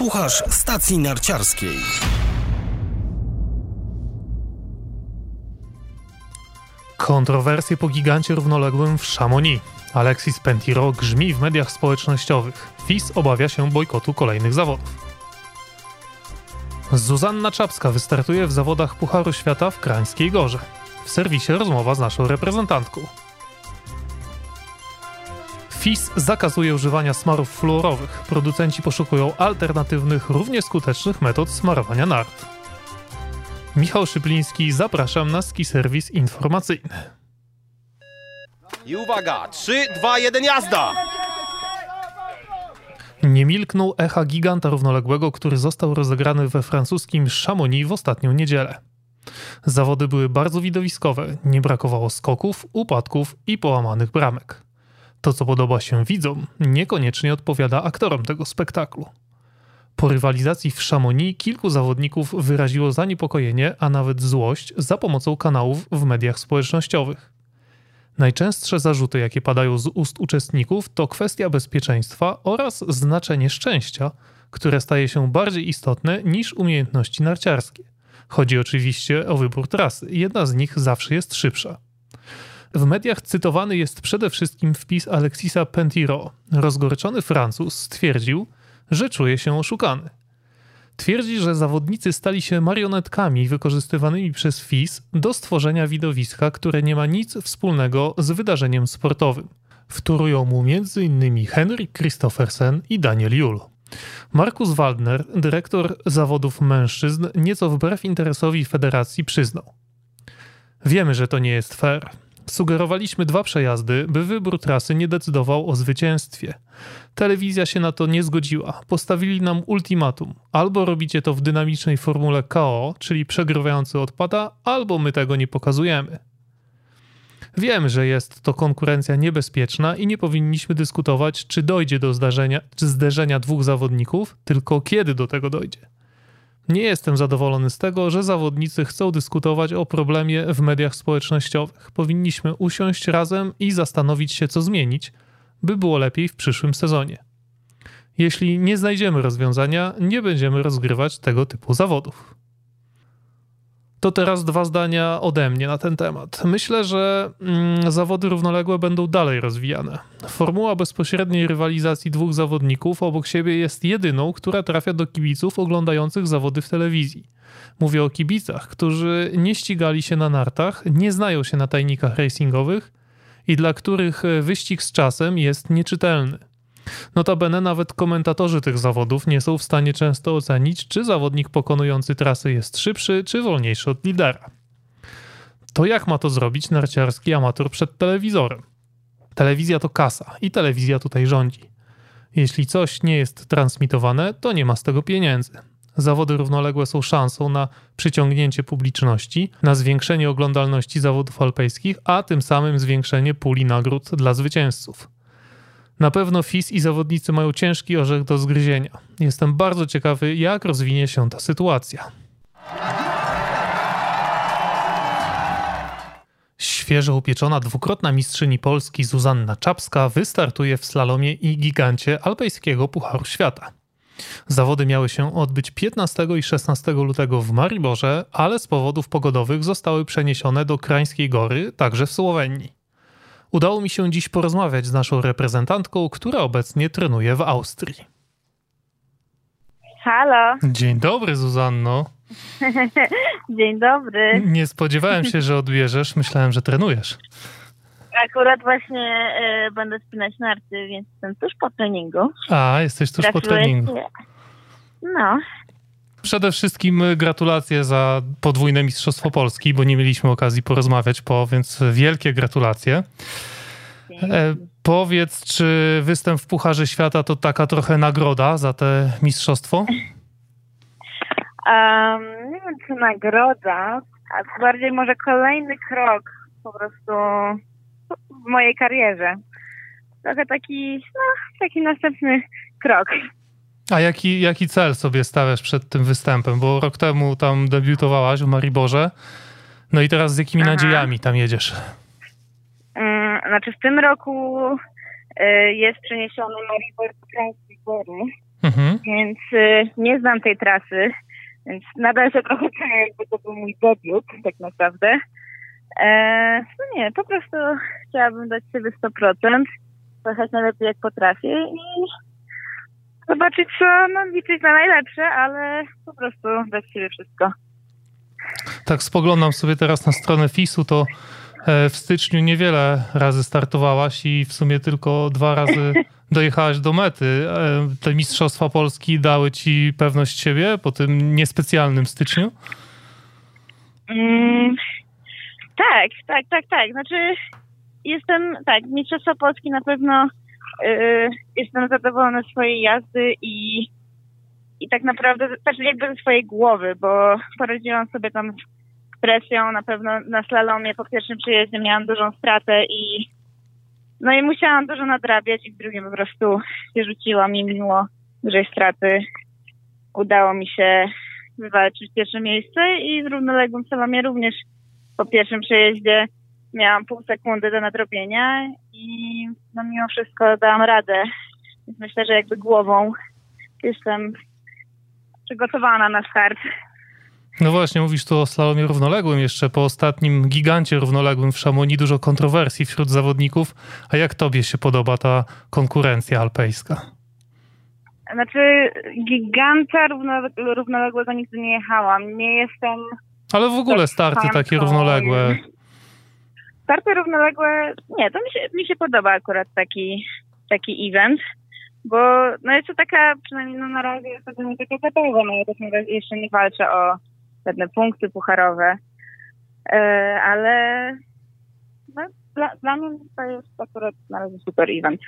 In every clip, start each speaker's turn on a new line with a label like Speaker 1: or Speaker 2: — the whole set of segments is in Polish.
Speaker 1: Słuchasz stacji narciarskiej.
Speaker 2: Kontrowersje po gigancie równoległym w Chamonix. Alexis Pentiro grzmi w mediach społecznościowych. FIS obawia się bojkotu kolejnych zawodów. Zuzanna Czapska wystartuje w zawodach Pucharu Świata w Krańskiej Gorze. W serwisie rozmowa z naszą reprezentantką. FIS zakazuje używania smarów fluorowych. Producenci poszukują alternatywnych, równie skutecznych metod smarowania nart. Michał Szypliński, zapraszam na ski serwis informacyjny.
Speaker 3: I uwaga, 3, 2, 1, jazda!
Speaker 2: Nie milknął echa giganta równoległego, który został rozegrany we francuskim Chamonix w ostatnią niedzielę. Zawody były bardzo widowiskowe, nie brakowało skoków, upadków i połamanych bramek. To, co podoba się widzom, niekoniecznie odpowiada aktorom tego spektaklu. Po rywalizacji w Chamonix kilku zawodników wyraziło zaniepokojenie, a nawet złość za pomocą kanałów w mediach społecznościowych. Najczęstsze zarzuty, jakie padają z ust uczestników, to kwestia bezpieczeństwa oraz znaczenie szczęścia, które staje się bardziej istotne niż umiejętności narciarskie. Chodzi oczywiście o wybór trasy, jedna z nich zawsze jest szybsza. W mediach cytowany jest przede wszystkim wpis Alexisa Pentiro. Rozgorczony Francuz stwierdził, że czuje się oszukany. Twierdzi, że zawodnicy stali się marionetkami wykorzystywanymi przez FIS do stworzenia widowiska, które nie ma nic wspólnego z wydarzeniem sportowym. Wtórują mu m.in. Henrik Christoffersen i Daniel Jul. Markus Waldner, dyrektor zawodów mężczyzn, nieco wbrew interesowi federacji przyznał. Wiemy, że to nie jest fair. Sugerowaliśmy dwa przejazdy, by wybór trasy nie decydował o zwycięstwie. Telewizja się na to nie zgodziła. Postawili nam ultimatum: albo robicie to w dynamicznej formule KO, czyli przegrywający odpada, albo my tego nie pokazujemy. Wiemy, że jest to konkurencja niebezpieczna i nie powinniśmy dyskutować, czy dojdzie do zdarzenia, czy zderzenia dwóch zawodników, tylko kiedy do tego dojdzie. Nie jestem zadowolony z tego, że zawodnicy chcą dyskutować o problemie w mediach społecznościowych. Powinniśmy usiąść razem i zastanowić się, co zmienić, by było lepiej w przyszłym sezonie. Jeśli nie znajdziemy rozwiązania, nie będziemy rozgrywać tego typu zawodów. To teraz dwa zdania ode mnie na ten temat. Myślę, że mm, zawody równoległe będą dalej rozwijane. Formuła bezpośredniej rywalizacji dwóch zawodników obok siebie jest jedyną, która trafia do kibiców oglądających zawody w telewizji. Mówię o kibicach, którzy nie ścigali się na nartach, nie znają się na tajnikach racingowych i dla których wyścig z czasem jest nieczytelny. Notabene nawet komentatorzy tych zawodów nie są w stanie często ocenić, czy zawodnik pokonujący trasy jest szybszy, czy wolniejszy od lidera. To jak ma to zrobić narciarski amator przed telewizorem? Telewizja to kasa i telewizja tutaj rządzi. Jeśli coś nie jest transmitowane, to nie ma z tego pieniędzy. Zawody równoległe są szansą na przyciągnięcie publiczności, na zwiększenie oglądalności zawodów alpejskich, a tym samym zwiększenie puli nagród dla zwycięzców. Na pewno FIS i zawodnicy mają ciężki orzech do zgryzienia. Jestem bardzo ciekawy, jak rozwinie się ta sytuacja. Świeżo upieczona dwukrotna mistrzyni Polski Zuzanna Czapska wystartuje w slalomie i gigancie alpejskiego Pucharu Świata. Zawody miały się odbyć 15 i 16 lutego w Mariborze, ale z powodów pogodowych zostały przeniesione do Krańskiej Gory, także w Słowenii. Udało mi się dziś porozmawiać z naszą reprezentantką, która obecnie trenuje w Austrii.
Speaker 4: Halo.
Speaker 2: Dzień dobry, Zuzanno.
Speaker 4: Dzień dobry.
Speaker 2: Nie spodziewałem się, że odbierzesz. Myślałem, że trenujesz.
Speaker 4: Akurat właśnie y, będę spinać narty, więc jestem tuż po treningu.
Speaker 2: A, jesteś tuż po treningu.
Speaker 4: No.
Speaker 2: Przede wszystkim gratulacje za podwójne Mistrzostwo Polski, bo nie mieliśmy okazji porozmawiać po, więc wielkie gratulacje. E, powiedz, czy występ w Pucharze Świata to taka trochę nagroda za te mistrzostwo?
Speaker 4: Um, nie wiem, czy nagroda, a bardziej może kolejny krok po prostu w mojej karierze. Trochę taki, no, taki następny krok.
Speaker 2: A jaki, jaki cel sobie stawiasz przed tym występem? Bo rok temu tam debiutowałaś w Mariborze. No i teraz z jakimi Aha. nadziejami tam jedziesz?
Speaker 4: znaczy w tym roku y, jest przeniesiony Maribor do Krańskiej Góry, mhm. więc y, nie znam tej trasy, więc nadal się trochę czuję, jakby to był mój debiut tak naprawdę. E, no nie, po prostu chciałabym dać sobie 100%, pojechać najlepiej jak potrafię i zobaczyć co, no liczyć na najlepsze, ale po prostu dać sobie wszystko.
Speaker 2: Tak spoglądam sobie teraz na stronę FIS-u, to e, w styczniu niewiele razy startowałaś i w sumie tylko dwa razy dojechałaś do mety. E, te Mistrzostwa Polski dały ci pewność siebie po tym niespecjalnym styczniu?
Speaker 4: Mm, tak, tak, tak, tak. Znaczy jestem, tak, Mistrzostwa Polski na pewno jestem zadowolona z swojej jazdy i, i tak naprawdę też jakby ze swojej głowy, bo poradziłam sobie tam z presją, na pewno na slalomie po pierwszym przyjeździe miałam dużą stratę i no i musiałam dużo nadrabiać i w drugim po prostu się rzuciłam i mimo dużej straty. Udało mi się wywalczyć pierwsze miejsce i w równoległym slalomie również po pierwszym przejeździe miałam pół sekundy do nadrobienia i no mimo wszystko dałam radę. Więc myślę, że jakby głową jestem przygotowana na start.
Speaker 2: No właśnie, mówisz tu o slalomie równoległym jeszcze. Po ostatnim gigancie równoległym w Szamonii dużo kontrowersji wśród zawodników. A jak tobie się podoba ta konkurencja alpejska?
Speaker 4: Znaczy, giganta równoległego nigdy nie jechałam. Nie jestem
Speaker 2: ale w ogóle starty takie równoległe.
Speaker 4: Starty równoległe, nie, to mi się, mi się podoba akurat taki, taki event, bo no jest to taka, przynajmniej no na razie jest to nie taka zabawa, no ja też jeszcze nie walczę o żadne punkty pucharowe, e, ale no, dla, dla mnie to jest akurat na razie super event.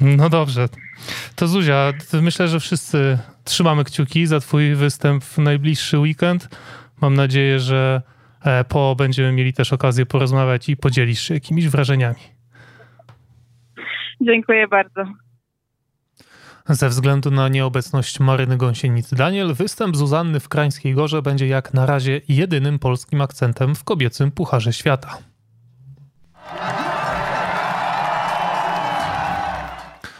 Speaker 2: No dobrze. To Zuzia, myślę, że wszyscy trzymamy kciuki za twój występ w najbliższy weekend. Mam nadzieję, że po będziemy mieli też okazję porozmawiać i podzielisz się jakimiś wrażeniami.
Speaker 4: Dziękuję bardzo.
Speaker 2: Ze względu na nieobecność Maryny Gąsienic-Daniel, występ Zuzanny w Krańskiej Gorze będzie jak na razie jedynym polskim akcentem w kobiecym Pucharze Świata.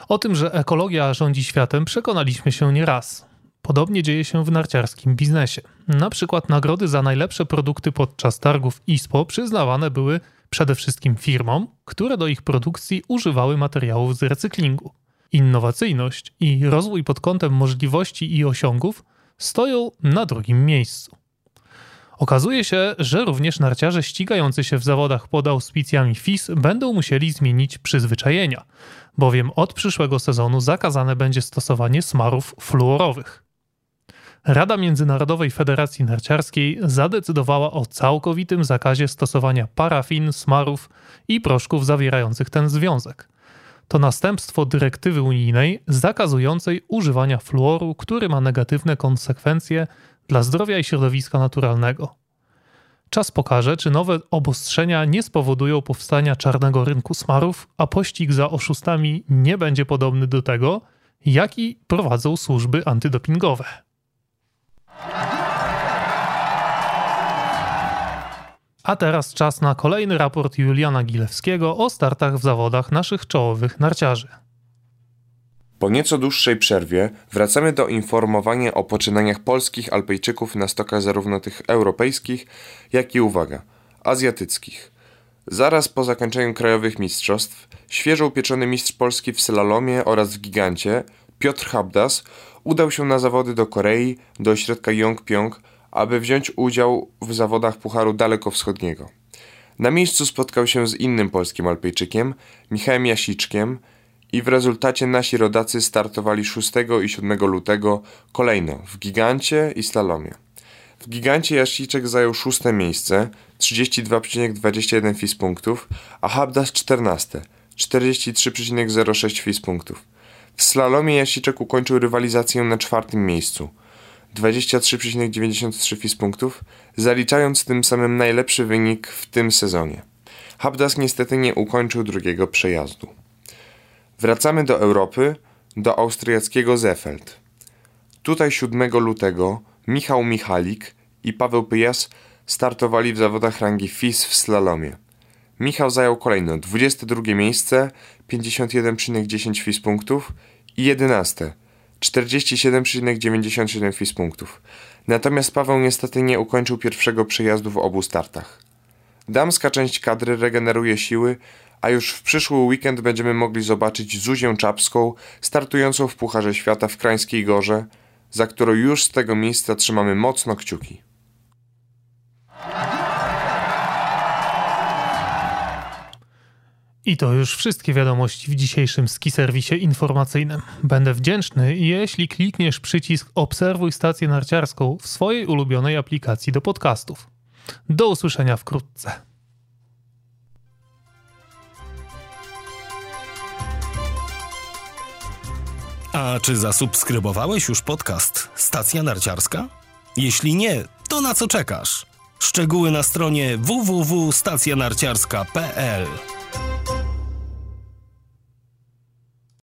Speaker 2: O tym, że ekologia rządzi światem, przekonaliśmy się nieraz. Podobnie dzieje się w narciarskim biznesie. Na przykład nagrody za najlepsze produkty podczas targów ISPO przyznawane były przede wszystkim firmom, które do ich produkcji używały materiałów z recyklingu. Innowacyjność i rozwój pod kątem możliwości i osiągów stoją na drugim miejscu. Okazuje się, że również narciarze ścigający się w zawodach pod auspicjami FIS będą musieli zmienić przyzwyczajenia, bowiem od przyszłego sezonu zakazane będzie stosowanie smarów fluorowych. Rada Międzynarodowej Federacji Narciarskiej zadecydowała o całkowitym zakazie stosowania parafin, smarów i proszków zawierających ten związek. To następstwo dyrektywy unijnej zakazującej używania fluoru, który ma negatywne konsekwencje dla zdrowia i środowiska naturalnego. Czas pokaże, czy nowe obostrzenia nie spowodują powstania czarnego rynku smarów, a pościg za oszustami nie będzie podobny do tego, jaki prowadzą służby antydopingowe. A teraz czas na kolejny raport Juliana Gilewskiego o startach w zawodach naszych czołowych narciarzy.
Speaker 5: Po nieco dłuższej przerwie wracamy do informowania o poczynaniach polskich Alpejczyków na stokach zarówno tych europejskich, jak i uwaga, azjatyckich. Zaraz po zakończeniu krajowych mistrzostw, świeżo upieczony mistrz Polski w slalomie oraz w gigancie, Piotr Habdas, udał się na zawody do Korei, do ośrodka Yongpyong, aby wziąć udział w zawodach Pucharu Dalekowschodniego. Na miejscu spotkał się z innym polskim Alpejczykiem, Michałem Jasiczkiem i w rezultacie nasi rodacy startowali 6 i 7 lutego kolejno w gigancie i slalomie. W gigancie Jasiczek zajął szóste miejsce, 32,21 FIS punktów, a Habdas 14, 43,06 FIS punktów. W slalomie Jasiczek ukończył rywalizację na czwartym miejscu, 23,93 FIS punktów, zaliczając tym samym najlepszy wynik w tym sezonie. Habdas niestety nie ukończył drugiego przejazdu. Wracamy do Europy, do austriackiego Zefeld. Tutaj 7 lutego Michał Michalik i Paweł Pyjas startowali w zawodach rangi FIS w slalomie. Michał zajął kolejno 22 miejsce, 51,10 FIS punktów i 11, 47,97 FIS punktów. Natomiast Paweł niestety nie ukończył pierwszego przejazdu w obu startach. Damska część kadry regeneruje siły, a już w przyszły weekend będziemy mogli zobaczyć Zuzię Czapską startującą w Pucharze Świata w Krańskiej Gorze, za którą już z tego miejsca trzymamy mocno kciuki.
Speaker 2: I to już wszystkie wiadomości w dzisiejszym ski serwisie informacyjnym. Będę wdzięczny, jeśli klikniesz przycisk Obserwuj stację narciarską w swojej ulubionej aplikacji do podcastów. Do usłyszenia wkrótce.
Speaker 1: A czy zasubskrybowałeś już podcast Stacja Narciarska? Jeśli nie, to na co czekasz? Szczegóły na stronie www.stacjanarciarska.pl